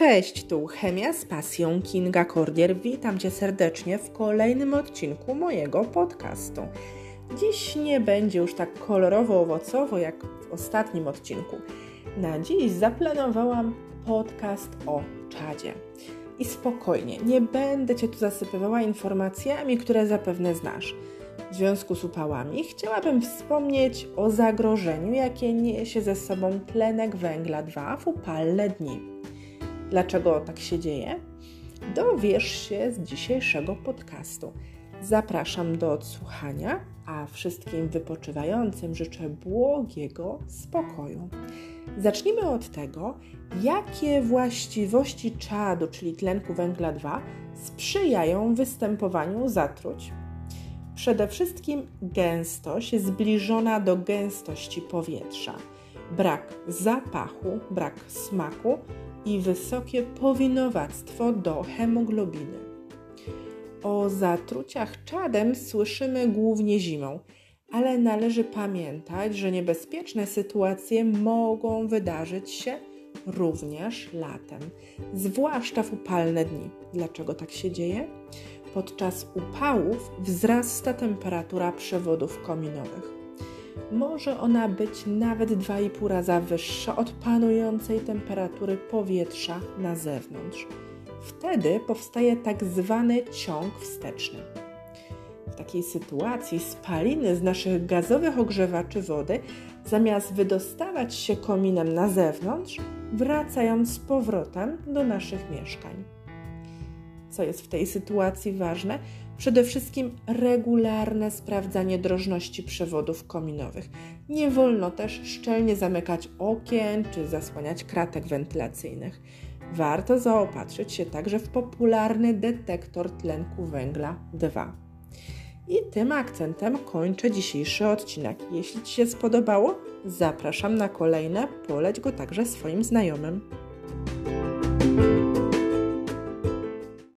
Cześć, tu Chemia z pasją Kinga Kordier. Witam Cię serdecznie w kolejnym odcinku mojego podcastu. Dziś nie będzie już tak kolorowo-owocowo jak w ostatnim odcinku. Na dziś zaplanowałam podcast o czadzie. I spokojnie, nie będę Cię tu zasypywała informacjami, które zapewne znasz. W związku z upałami chciałabym wspomnieć o zagrożeniu, jakie niesie ze sobą tlenek węgla 2 w upalne dni. Dlaczego tak się dzieje? Dowiesz się z dzisiejszego podcastu. Zapraszam do odsłuchania, a wszystkim wypoczywającym życzę błogiego spokoju. Zacznijmy od tego, jakie właściwości czadu, czyli tlenku węgla 2, sprzyjają występowaniu zatruć. Przede wszystkim gęstość zbliżona do gęstości powietrza, brak zapachu, brak smaku i wysokie powinowactwo do hemoglobiny. O zatruciach czadem słyszymy głównie zimą, ale należy pamiętać, że niebezpieczne sytuacje mogą wydarzyć się również latem, zwłaszcza w upalne dni. Dlaczego tak się dzieje? Podczas upałów wzrasta temperatura przewodów kominowych. Może ona być nawet 2,5 raza wyższa od panującej temperatury powietrza na zewnątrz. Wtedy powstaje tak zwany ciąg wsteczny. W takiej sytuacji spaliny z naszych gazowych ogrzewaczy wody, zamiast wydostawać się kominem na zewnątrz, wracają z powrotem do naszych mieszkań. Co jest w tej sytuacji ważne? Przede wszystkim regularne sprawdzanie drożności przewodów kominowych. Nie wolno też szczelnie zamykać okien czy zasłaniać kratek wentylacyjnych. Warto zaopatrzyć się także w popularny detektor tlenku węgla 2. I tym akcentem kończę dzisiejszy odcinek. Jeśli Ci się spodobało, zapraszam na kolejne, poleć go także swoim znajomym.